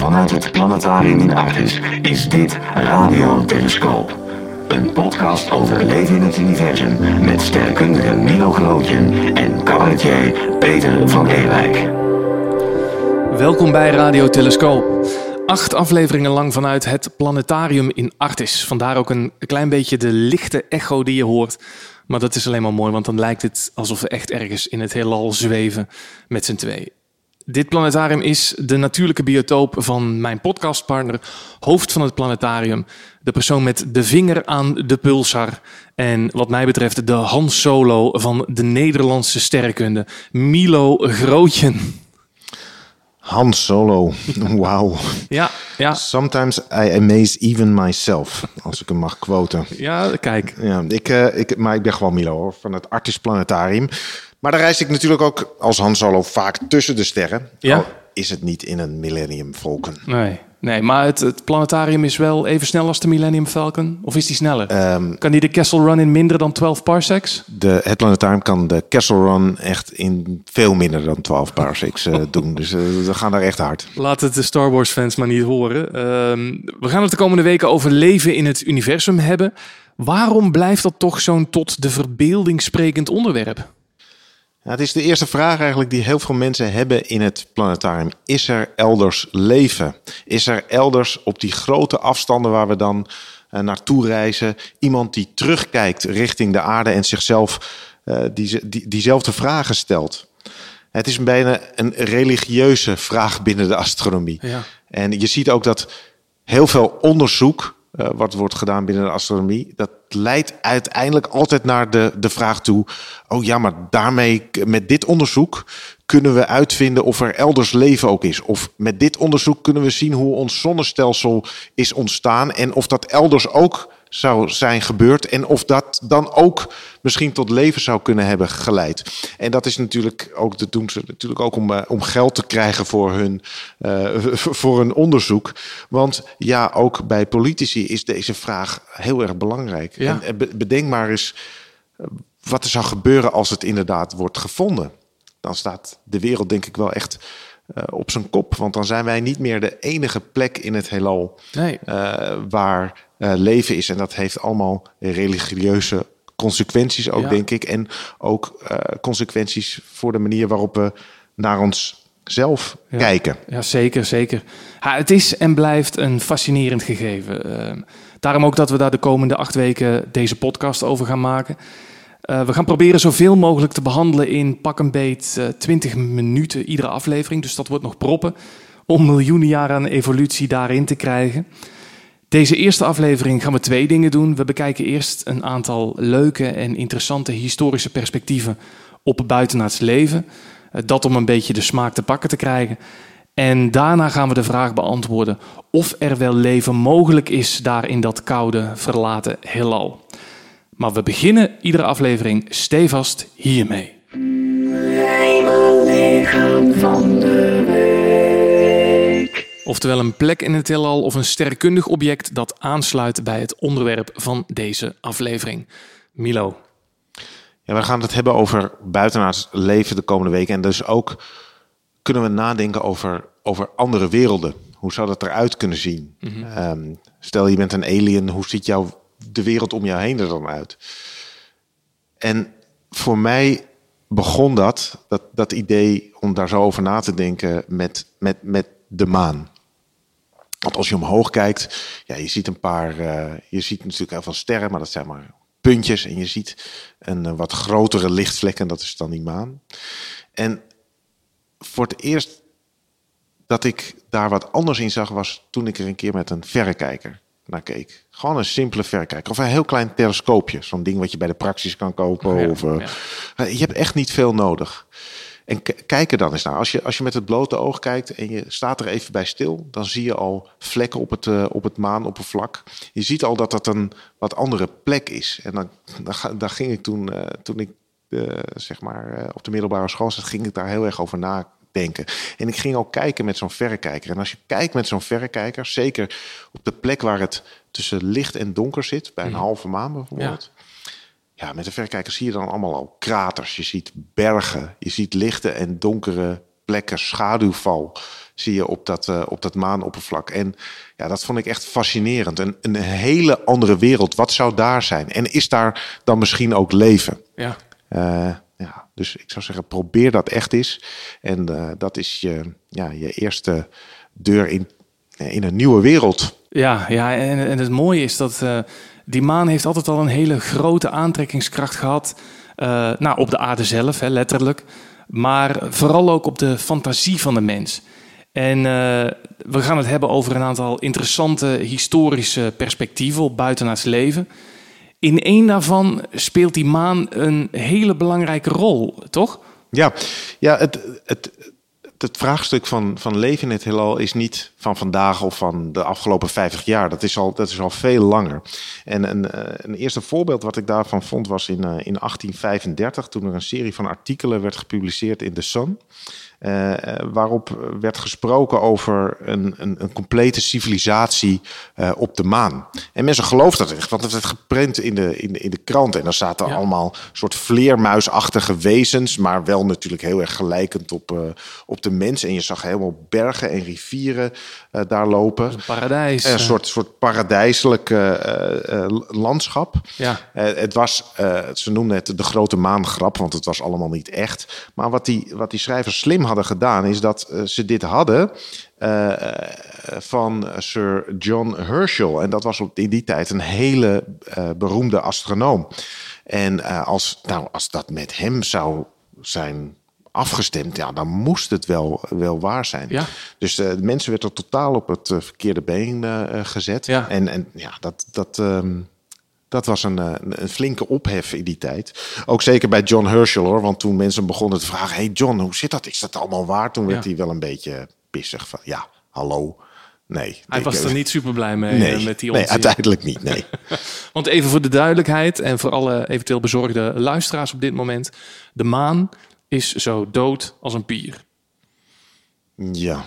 Vanuit het planetarium in Artis is dit Radio Telescoop. Een podcast over leven in het universum met sterrenkundige Milo Grootjen en cabaretier Peter van Ewijk. Welkom bij Radio Telescoop. Acht afleveringen lang vanuit het planetarium in Artis. Vandaar ook een klein beetje de lichte echo die je hoort. Maar dat is alleen maar mooi, want dan lijkt het alsof we echt ergens in het heelal zweven met z'n twee. Dit planetarium is de natuurlijke biotoop van mijn podcastpartner, hoofd van het planetarium, de persoon met de vinger aan de pulsar en wat mij betreft de Han Solo van de Nederlandse sterrenkunde, Milo Grootjen. Han Solo, wauw. Ja, ja, Sometimes I amaze even myself, als ik hem mag quoten. ja, kijk. Ja, ik, eh, ik, maar ik ben gewoon Milo hoor, van het Artis Planetarium. Maar daar reis ik natuurlijk ook als Han Solo vaak tussen de sterren. Ja. Al is het niet in een Millennium Falcon. Nee, nee maar het, het planetarium is wel even snel als de Millennium Falcon? Of is die sneller? Ehm, kan die de Kessel Run in minder dan 12 parsecs? de, het planetarium kan de Kessel Run echt in veel minder dan 12 parsecs eh, doen. Dus eh, we gaan daar echt hard. Laat het de Star Wars fans maar niet horen. Ehm, we gaan het de komende weken over leven in het universum hebben. Waarom blijft dat toch zo'n tot de verbeelding sprekend onderwerp? Ja, het is de eerste vraag eigenlijk die heel veel mensen hebben in het planetarium. Is er elders leven? Is er elders op die grote afstanden waar we dan eh, naartoe reizen, iemand die terugkijkt richting de aarde en zichzelf eh, die, die, diezelfde vragen stelt? Het is bijna een religieuze vraag binnen de astronomie. Ja. En je ziet ook dat heel veel onderzoek, eh, wat wordt gedaan binnen de astronomie, dat leidt uiteindelijk altijd naar de, de vraag toe: oh ja, maar daarmee, met dit onderzoek, kunnen we uitvinden of er elders leven ook is. Of met dit onderzoek kunnen we zien hoe ons zonnestelsel is ontstaan en of dat elders ook zou zijn gebeurd en of dat dan ook misschien tot leven zou kunnen hebben geleid. En dat is natuurlijk ook, dat doen ze natuurlijk ook om, eh, om geld te krijgen voor hun, eh, voor hun onderzoek. Want ja, ook bij politici is deze vraag heel erg belangrijk. Ja. En, be- bedenk maar eens eh, wat er zou gebeuren als het inderdaad wordt gevonden. Dan staat de wereld denk ik wel echt eh, op zijn kop. Want dan zijn wij niet meer de enige plek in het heelal Nee. eh, waar eh, leven is. En dat heeft allemaal religieuze consequenties ook, Ja. denk ik. En ook consequenties voor de manier waarop we naar onszelf Ja. kijken. Ja, zeker, zeker. Het is en blijft een fascinerend gegeven. Ehm, daarom ook dat we daar de komende acht weken deze podcast over gaan maken. Eh, we gaan proberen zoveel mogelijk te behandelen in pak een beet eh 20 minuten iedere aflevering. Dus dat wordt nog proppen om miljoenen jaren aan evolutie daarin te krijgen. Deze eerste aflevering gaan we twee dingen doen. We bekijken eerst een aantal leuke en interessante historische perspectieven op buitenaards leven. Eh, Dat om een beetje de smaak te pakken te krijgen. En daarna gaan we de vraag beantwoorden of er wel leven mogelijk is daar in dat koude, verlaten heelal. Maar we beginnen iedere aflevering stevast hiermee. Van de week. Oftewel een plek in het heelal of een sterrenkundig object dat aansluit bij het onderwerp van deze aflevering. Milo. Ja, we gaan het hebben over buitenaards leven de komende weken. En dus ook kunnen we nadenken over, over andere werelden. Hoe zou dat eruit kunnen zien? Ehm, stel je bent een alien, hoe ziet jou, de wereld om jou heen er dan uit? En voor mij begon dat, dat, dat idee om daar zo over na te denken met, met, met de maan. Want als je omhoog kijkt, ja, je ziet een paar, eh, je ziet natuurlijk heel veel sterren, maar dat zijn maar puntjes. En je ziet een eh, wat grotere lichtvlek en dat is dan die maan. En voor het eerst dat ik daar wat anders in zag, was toen ik er een keer met een verrekijker naar keek. Gewoon een simpele verrekijker. Of een heel klein telescoopje. Zo'n ding wat je bij de praxis kan kopen. Ja, of, eh, Je hebt echt niet veel nodig. En k- kijk er dan eens naar. Als je, als je met het blote oog kijkt en je staat er even bij stil, dan zie je al vlekken op het, eh, op het maanoppervlak. Je ziet al dat dat een wat andere plek is. En dan, dan, ging ik toen, eh, toen ik eh, zeg maar, eh, op de middelbare school zat, ging ik daar heel erg over nadenken. En ik ging ook kijken met zo'n verrekijker. En als je kijkt met zo'n verrekijker, zeker op de plek waar het tussen licht en donker zit, bij een halve maan bijvoorbeeld. Ja, met de verrekijker zie je dan allemaal al kraters. Je ziet bergen, je ziet lichte en donkere plekken, schaduwval. zie je op dat, uh, op dat maanoppervlak. En ja, dat vond ik echt fascinerend. Een, een hele andere wereld. Wat zou daar zijn? En is daar dan misschien ook leven? Ja. Uh, ja, dus ik zou zeggen, probeer dat echt eens. En uh, dat is je, ja, je eerste deur in, in een nieuwe wereld. Ja, ja en, en het mooie is dat uh, die maan heeft altijd al een hele grote aantrekkingskracht gehad. Uh, nou, op de aarde zelf, hè, letterlijk. Maar vooral ook op de fantasie van de mens. En uh, we gaan het hebben over een aantal interessante historische perspectieven op buitenaards leven. In één daarvan speelt die maan een hele belangrijke rol, toch? Ja, ja het, het, het vraagstuk van, van leven in het heelal is niet van vandaag of van de afgelopen 50 jaar. Dat is al, dat is al veel langer. En een, een eerste voorbeeld wat ik daarvan vond was in, uh, in 1835, toen er een serie van artikelen werd gepubliceerd in The Sun. Uh, waarop werd gesproken over een, een, een complete civilisatie uh, op de maan. En mensen geloofden dat echt, want het werd geprint in de, in de, in de krant. En daar zaten ja. allemaal soort vleermuisachtige wezens, maar wel natuurlijk heel erg gelijkend op, uh, op de mens. En je zag helemaal bergen en rivieren daar lopen. Een paradijs. Een soort, soort paradijselijk landschap. Ja. het was, ze noemden het de grote maangrap, want het was allemaal niet echt. Maar wat die, wat die schrijvers slim hadden gedaan, is dat uh, ze dit hadden uh, van Sir John Herschel. En dat was op, in die tijd een hele uh, beroemde astronoom. En als, nou, als dat met hem zou zijn afgestemd, ja, dan moest het wel, wel waar zijn. Ja. Dus de mensen werden totaal op het verkeerde been gezet. Ja. En, en ja, dat. dat um, dat was een, een, flinke ophef in die tijd. Ook zeker bij John Herschel hoor. Want toen mensen begonnen te vragen: Hey John, hoe zit dat? Is dat allemaal waar? Toen werd ja. hij wel een beetje pissig van: Ja, hallo. Nee. Hij was er niet super blij mee nee, met die Nee, uiteindelijk niet. Nee. Want even voor de duidelijkheid en voor alle eventueel bezorgde luisteraars op dit moment: de maan is zo dood als een pier. Ja.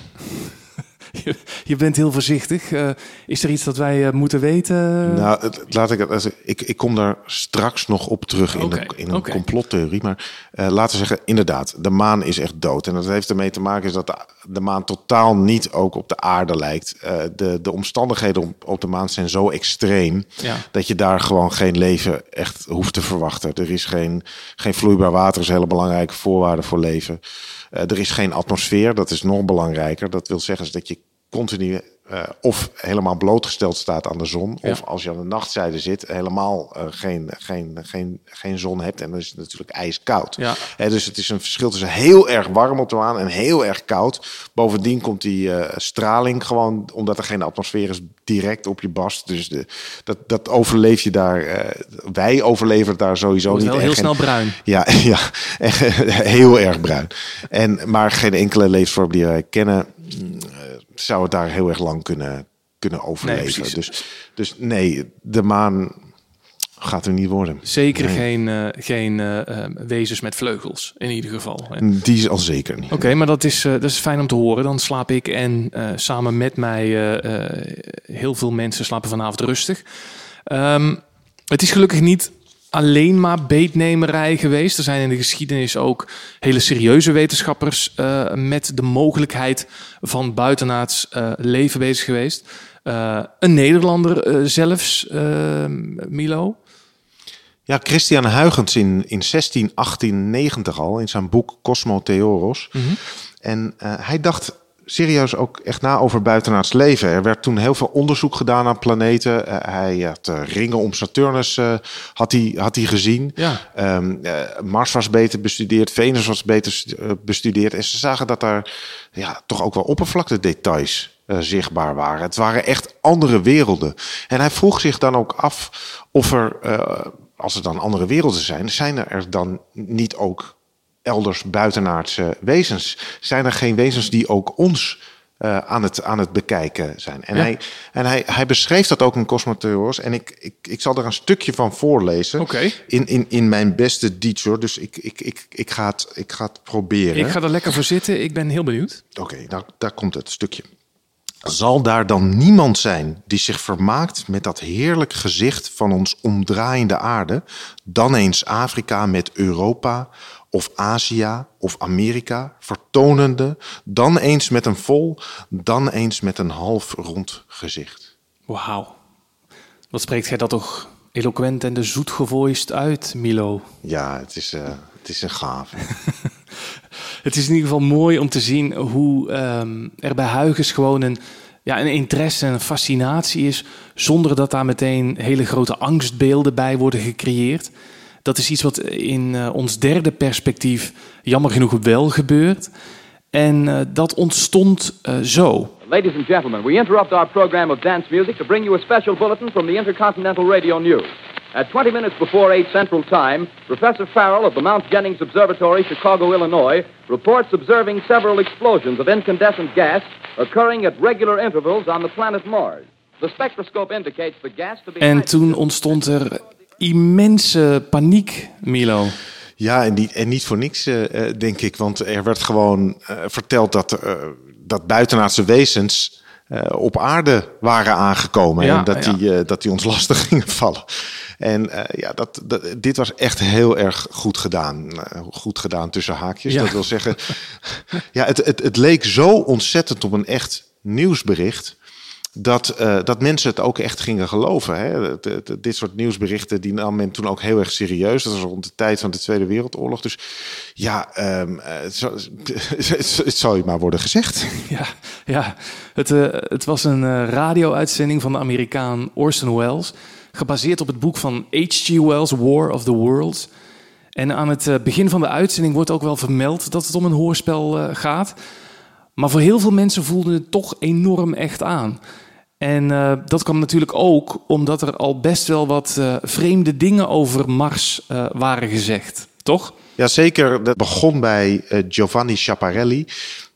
Je, je, bent heel voorzichtig. Uh, is er iets dat wij uh, moeten weten? Nou, het, laat ik het. Ik, ik kom daar straks nog op terug in, okay, de, in een okay. complottheorie. Maar uh, laten we zeggen, inderdaad, de maan is echt dood. En dat heeft ermee te maken is dat de, de maan totaal niet ook op de aarde lijkt. de, de omstandigheden op, op, de maan zijn zo extreem ja. dat je daar gewoon geen leven echt hoeft te verwachten. Er is geen, geen vloeibaar water, is een hele belangrijke voorwaarde voor leven. Uh, er is geen atmosfeer, dat is nog belangrijker. Dat wil zeggen dat je continu uh, of helemaal blootgesteld staat aan de zon, Ja. of als je aan de nachtzijde zit, helemaal uh, geen, geen, geen, geen zon hebt. En dan is het natuurlijk ijskoud. Ja. Hè, dus het is een verschil tussen heel erg warm op de maan en heel erg koud. Bovendien komt die uh, straling gewoon, omdat er geen atmosfeer is, direct op je bast. Dus de, dat, dat overleef je daar. eh, wij overleven daar sowieso niet. heel geen- snel bruin. ja, ja, echt heel erg bruin. En, maar geen enkele levensvorm die wij kennen, mm, eh, zou het daar heel erg lang kunnen, kunnen overleven. dus, dus nee, de maan gaat er niet worden. Zeker Nee. geen, eh, geen eh, eh, wezens met vleugels, in ieder geval. Die is al zeker niet. Oké, maar dat is, dat is fijn om te horen. Dan slaap ik en samen met mij heel veel mensen slapen vanavond rustig. Ehm, het is gelukkig niet alleen maar beetnemerij geweest. Er zijn in de geschiedenis ook hele serieuze wetenschappers eh, met de mogelijkheid van buitenaards eh, leven bezig geweest. Eh, een Nederlander zelfs, Milo. Ja, Christian Huygens in, in 16, 1890 al, in zijn boek Cosmo Theoros. En eh, hij dacht serieus ook echt na over buitenaards leven. Er werd toen heel veel onderzoek gedaan aan planeten. Eh, hij had eh, ringen om Saturnus eh, had hij, had hij gezien. Ja. Ehm, eh, Mars was beter bestudeerd, Venus was beter bestudeerd. En ze zagen dat daar ja, toch ook wel oppervlaktedetails zichtbaar waren. Het waren echt andere werelden. En hij vroeg zich dan ook af of er, als er dan andere werelden zijn, zijn er dan niet ook elders buitenaardse wezens? Zijn er geen wezens die ook ons eh, aan, het, aan het bekijken zijn? En, Ja. hij, en hij, hij beschreef dat ook in Cosmotheoros. En ik, ik, ik zal er een stukje van voorlezen. Oké. In, in, in mijn beste Diets, hoor. Dus ik, ik, ik, ik, ga het, ik ga het proberen. Ik ga er lekker voor zitten. Ik ben heel benieuwd. Oké, nou, daar komt het stukje. Zal daar dan niemand zijn die zich vermaakt met dat heerlijk gezicht van ons omdraaiende aarde? Dan eens Afrika met Europa, of Azië of Amerika, vertonende, dan eens met een vol, dan eens met een half rond gezicht. Wauw. Wat spreekt gij dat toch eloquent en de zoet gevoiced uit, Milo? Ja, het is, uh, het is een gave. het is in ieder geval mooi om te zien hoe um, er bij Huygens gewoon een, ja, een interesse en een fascinatie is, zonder dat daar meteen hele grote angstbeelden bij worden gecreëerd. Dat is iets wat in uh, ons derde perspectief jammer genoeg wel gebeurt. En uh, dat ontstond uh, zo. Ladies and gentlemen, we interrupt our program of dance music to bring you a special bulletin from the Intercontinental Radio News. At 20 minutes before 8 Central Time, Professor Farrell of the Mount Jennings Observatory, Chicago, Illinois, reports observing several explosions of incandescent gas occurring at regular intervals on the planet Mars. The spectroscope indicates the gas to be... En toen ontstond er immense paniek, Milo. Ja, en niet, en niet voor niks, uh, denk ik. Want er werd gewoon uh, verteld dat, dat buitenaardse wezens op aarde waren aangekomen. Ja, en dat, ja. die, dat die ons lastig gingen vallen. En ja, dat, dat, dit was echt heel erg goed gedaan. goed gedaan tussen haakjes. Ja. Dat wil zeggen, ja, het, het, het leek zo ontzettend op een echt nieuwsbericht dat, uh, dat mensen het ook echt gingen geloven. Hè? dit soort nieuwsberichten die nam men toen ook heel erg serieus. Dat was rond de tijd van de Tweede Wereldoorlog. Dus ja, het, zou, het zou je maar worden gezegd. Ja, ja. Het, uh, het was een radio-uitzending van de Amerikaan Orson Welles. Gebaseerd op het boek van H.G. Wells, War of the Worlds. En aan het begin van de uitzending wordt ook wel vermeld dat het om een hoorspel gaat. Maar voor heel veel mensen voelde het toch enorm echt aan. En uh, dat kwam natuurlijk ook omdat er al best wel wat uh, vreemde dingen over Mars uh, waren gezegd, toch? Jazeker, dat begon bij Giovanni Schiaparelli.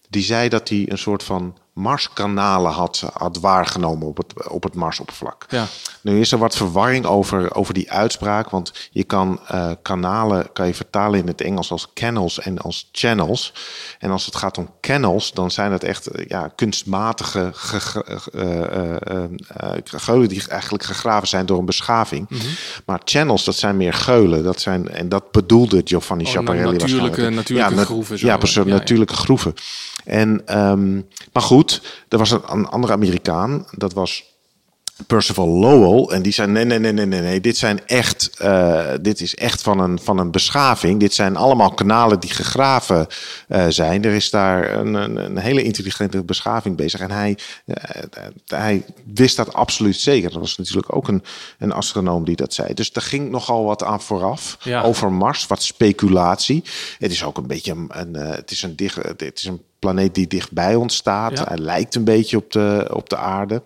Die zei dat hij een soort van Marskanalen had, had waargenomen op het, op het Marsoppervlak. Ja. Nu is er wat verwarring over, over die uitspraak, want je kan uh, kanalen kan je vertalen in het Engels als canals en als channels. En als het gaat om canals, dan zijn het echt ja, kunstmatige geulen die eigenlijk gegraven zijn door een beschaving. Mm -hmm. Maar channels, dat zijn meer geulen. Dat zijn, en dat bedoelde Giovanni oh, Schiaparelli natuurlijke, natuurlijke ja, groeven. Zo. Ja, precies, ja, natuurlijke groeven. En, um, maar goed, er was een, een andere Amerikaan, dat was Percival Lowell. En die zei: nee, nee, nee, nee, nee, nee. Dit zijn echt. Uh, dit is echt van een, van een beschaving. Dit zijn allemaal kanalen die gegraven uh, zijn. Er is daar een, een, een, hele intelligente beschaving bezig. En hij, uh, hij wist dat absoluut zeker. Dat was natuurlijk ook een, een astronoom die dat zei. Dus er ging nogal wat aan vooraf ja. over Mars, wat speculatie. Het is ook een beetje een. een het is een dicht. Het is een planeet die dichtbij ons staat. Ja. Hij lijkt een beetje op de, op de aarde.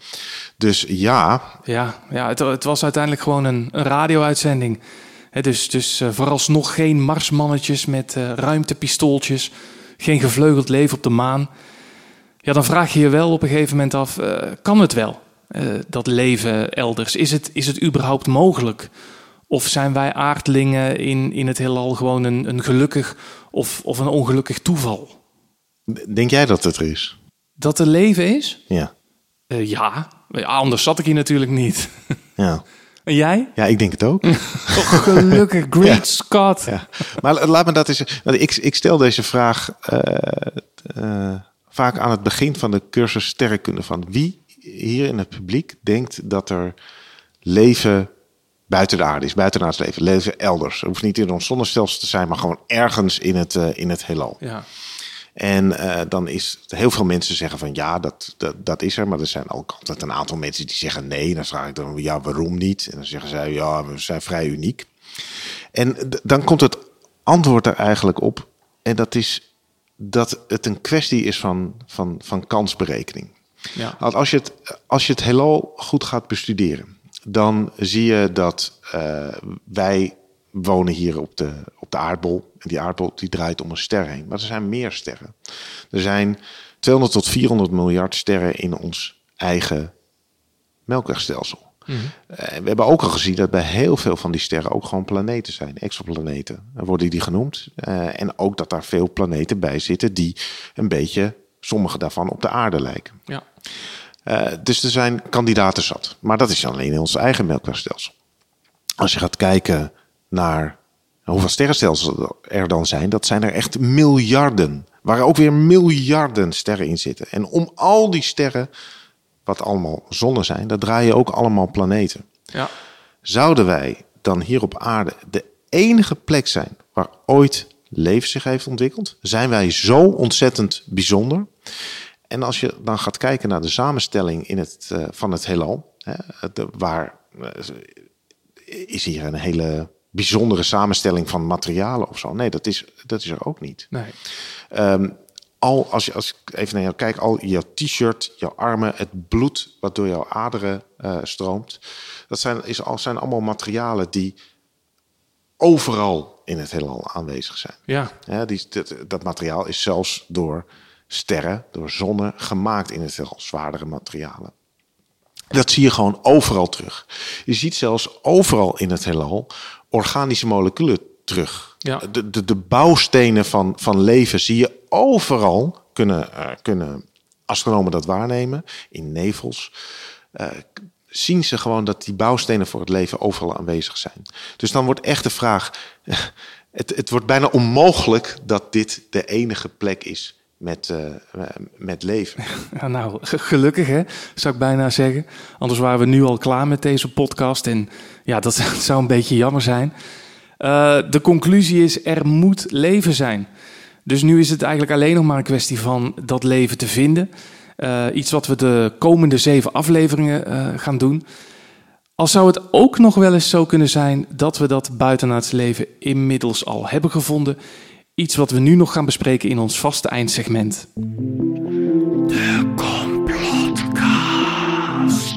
Dus ja. Ja, ja het, het was uiteindelijk gewoon een, een radio-uitzending. dus dus uh, vooralsnog geen marsmannetjes met uh, ruimtepistooltjes. Geen gevleugeld leven op de maan. Ja, dan vraag je je wel op een gegeven moment af: uh, kan het wel? dat leven elders. Is het, is het überhaupt mogelijk? Of zijn wij aardlingen in, in het heelal gewoon een, een gelukkig of, of een ongelukkig toeval? Denk jij dat het er is? Dat er leven is? Ja. Uh, ja. anders zat ik hier natuurlijk niet. Ja. En jij? Ja, ik denk het ook. oh, gelukkig, great ja. Scott. Ja. Maar laat me dat eens. Ik, ik stel deze vraag uh, uh, vaak aan het begin van de cursus sterrenkunde van wie hier in het publiek denkt dat er leven buiten de aarde is, buitenaards leven, leven elders. Het hoeft niet in ons zonnestelsel te zijn, maar gewoon ergens in het, uh, in het heelal. Ja. En uh, dan is heel veel mensen zeggen van ja, dat, dat, dat is er. Maar er zijn ook altijd een aantal mensen die zeggen nee. Dan vraag ik dan ja, waarom niet? En dan zeggen zij ja, we zijn vrij uniek. En dan komt het antwoord er eigenlijk op. En dat is dat het een kwestie is van, van, van kansberekening. Ja. Als, je het, als je het heelal goed gaat bestuderen, dan zie je dat uh, wij wonen hier op de, op de aardbol. En die aardbol die draait om een ster heen. Maar er zijn meer sterren. Er zijn 200 tot 400 miljard sterren in ons eigen melkwegstelsel. Mm -hmm. uh, we hebben ook al gezien dat bij heel veel van die sterren ook gewoon planeten zijn, exoplaneten. worden die genoemd. Uh, en ook dat daar veel planeten bij zitten die een beetje, sommige daarvan, op de aarde lijken. Ja. Uh, dus er zijn kandidaten zat. Maar dat is alleen in ons eigen melkwegstelsel. Als je gaat kijken naar hoeveel sterrenstelsels er dan zijn, dat zijn er echt miljarden. Waar ook weer miljarden sterren in zitten. En om al die sterren, wat allemaal zonnen zijn, daar draaien ook allemaal planeten. Ja. Zouden wij dan hier op aarde de enige plek zijn waar ooit leven zich heeft ontwikkeld? Zijn wij zo ontzettend bijzonder? En als je dan gaat kijken naar de samenstelling in het, uh, van het heelal, hè, de, waar uh, is hier een hele bijzondere samenstelling van materialen of zo? Nee, dat is, dat is er ook niet. Nee. Um, al als je als ik even naar jou kijk, al jouw t-shirt, jouw armen, het bloed wat door jouw aderen uh, stroomt, dat zijn, is, al, zijn allemaal materialen die overal in het heelal aanwezig zijn. Ja. ja die, dat, dat materiaal is zelfs door sterren, door zonnen gemaakt in het heelal, zwaardere materialen. Dat zie je gewoon overal terug. Je ziet zelfs overal in het heelal organische moleculen terug. Ja. De, de, de bouwstenen van, van leven zie je overal. Kunnen, uh, kunnen astronomen dat waarnemen? In nevels. Uh, zien ze gewoon dat die bouwstenen voor het leven overal aanwezig zijn. Dus dan wordt echt de vraag: het, het wordt bijna onmogelijk dat dit de enige plek is met, uh, met leven. Nou, gelukkig hè, zou ik bijna zeggen. Anders waren we nu al klaar met deze podcast. En ja, dat zou een beetje jammer zijn. Uh, de conclusie is, er moet leven zijn. Dus nu is het eigenlijk alleen nog maar een kwestie van dat leven te vinden. Uh, iets wat we de komende zeven afleveringen gaan doen. Al zou het ook nog wel eens zo kunnen zijn dat we dat buitenaards leven inmiddels al hebben gevonden. Iets wat we nu nog gaan bespreken in ons vaste eindsegment. De.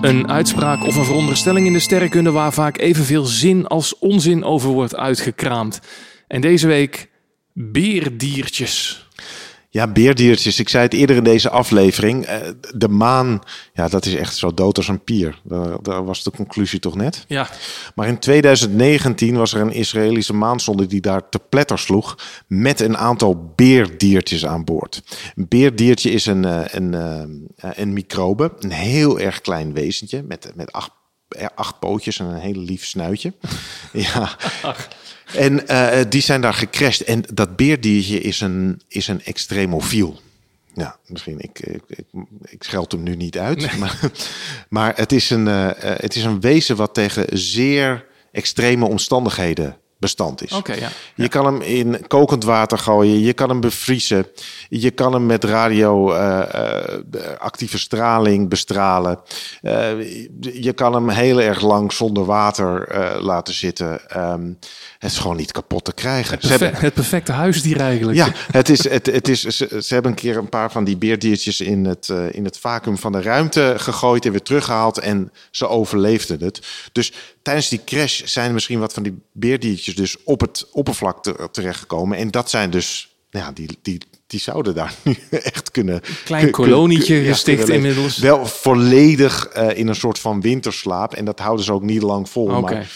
Een uitspraak of een veronderstelling in de sterrenkunde waar vaak evenveel zin als onzin over wordt uitgekraamd. En deze week beerdiertjes. Ja, beerdiertjes. Ik zei het eerder in deze aflevering. De maan, ja, dat is echt zo dood als een pier. Daar, was de conclusie toch net? Ja. Maar in 2019 was er een Israëlische maansonde die daar te pletter sloeg met een aantal beerdiertjes aan boord. Een beerdiertje is een, een, een, een microbe, een heel erg klein wezentje met, met acht, acht pootjes en een heel lief snuitje. ja. En uh, die zijn daar gecrashed. En dat beerdiertje is een, is een extremofiel. Ja, misschien, ik, ik, ik, ik scheld hem nu niet uit. Nee. Maar, maar het, is een, uh, het is een wezen wat tegen zeer extreme omstandigheden bestand is. Okay, ja. Je kan hem in kokend water gooien, je kan hem bevriezen, je kan hem met radioactieve uh, straling bestralen. Uh, je kan hem heel erg lang zonder water uh, laten zitten. Um, het is gewoon niet kapot te krijgen. Het, hebben, het perfecte huisdier eigenlijk. Ja, het is, het, het is, ze, ze, hebben een keer een paar van die beerdiertjes in het, in het vacuüm van de ruimte gegooid en weer teruggehaald en ze overleefden het. Dus tijdens die crash zijn misschien wat van die beerdiertjes dus op het oppervlak te, terechtgekomen. En dat zijn dus, ja, die, die, die zouden daar nu echt kunnen... Klein kolonietje kun, gesticht ja, inmiddels. Wel volledig uh, in een soort van winterslaap. En dat houden ze ook niet lang vol. Okay. Maar,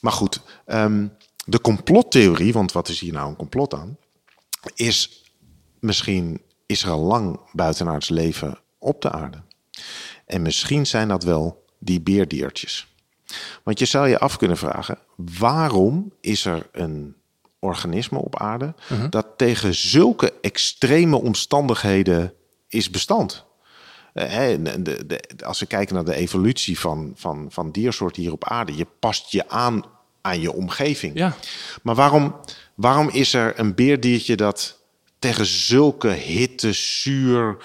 maar goed, um, de complottheorie, want wat is hier nou een complot aan? Is misschien is er al lang buitenaards leven op de aarde. En misschien zijn dat wel die beerdiertjes. Want je zou je af kunnen vragen: waarom is er een organisme op aarde uh Mhm. -huh. dat tegen zulke extreme omstandigheden is bestand? De, de, als we kijken naar de evolutie van, van, van diersoorten hier op aarde, je past je aan aan je omgeving. Ja. Maar waarom, waarom is er een beerdiertje dat tegen zulke hitte, zuur,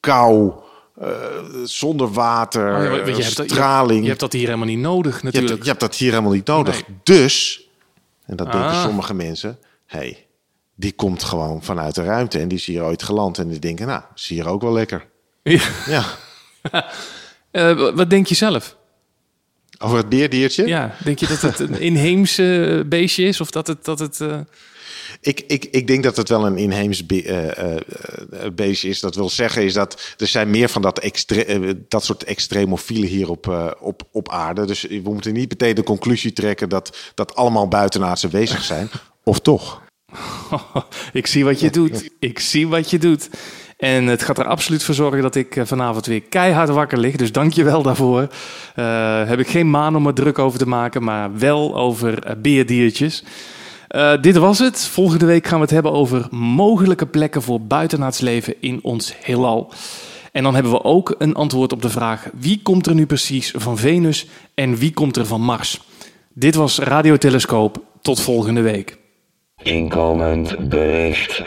kou, uh, zonder water, oh, ja, je, hebt straling. Je, je, hebt dat hier helemaal niet nodig natuurlijk. Je hebt, je hebt dat hier helemaal niet nodig. Nee. Dus, en dat ah. denken sommige mensen, hey, die komt gewoon vanuit de ruimte en die is hier ooit geland en die denken, nou, is hier ook wel lekker. Ja. ja. uh, wat denk je zelf? Over het beerdiertje? Ja, denk je dat het een inheems uh, beestje is of dat het... Dat het uh... Ik, ik, ik denk dat het wel een inheems be uh, uh, beestje is. Dat wil zeggen is dat er zijn meer van dat, extre dat soort extremofielen hier op, uh, op, op aarde. Dus we moeten niet meteen de conclusie trekken dat dat allemaal buitenaardse wezens zijn. of toch? ik zie wat je doet. Ik zie wat je doet. En het gaat er absoluut voor zorgen dat ik vanavond weer keihard wakker lig. Dus dank je wel daarvoor. Uh, heb ik geen maan om er druk over te maken, maar wel over uh, beerdiertjes. Uh, dit was het. Volgende week gaan we het hebben over mogelijke plekken voor buitenaards leven in ons heelal. En dan hebben we ook een antwoord op de vraag: wie komt er nu precies van Venus en wie komt er van Mars? Dit was Radiotelescoop. Tot volgende week. Inkomend bericht.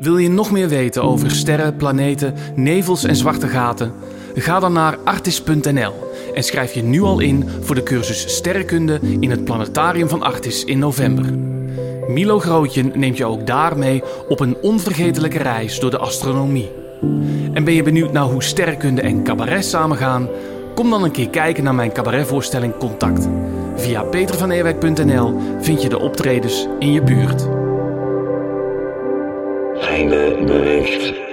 Wil je nog meer weten over sterren, planeten, nevels en zwarte gaten? Ga dan naar artis.nl en schrijf je nu al in voor de cursus Sterrenkunde in het Planetarium van Artis in november. Milo Grootjen neemt je ook daarmee op een onvergetelijke reis door de astronomie. En ben je benieuwd naar hoe sterrenkunde en cabaret samengaan? Kom dan een keer kijken naar mijn cabaretvoorstelling Contact. Via petervaneerwijk.nl vind je de optredens in je buurt. Einde bericht.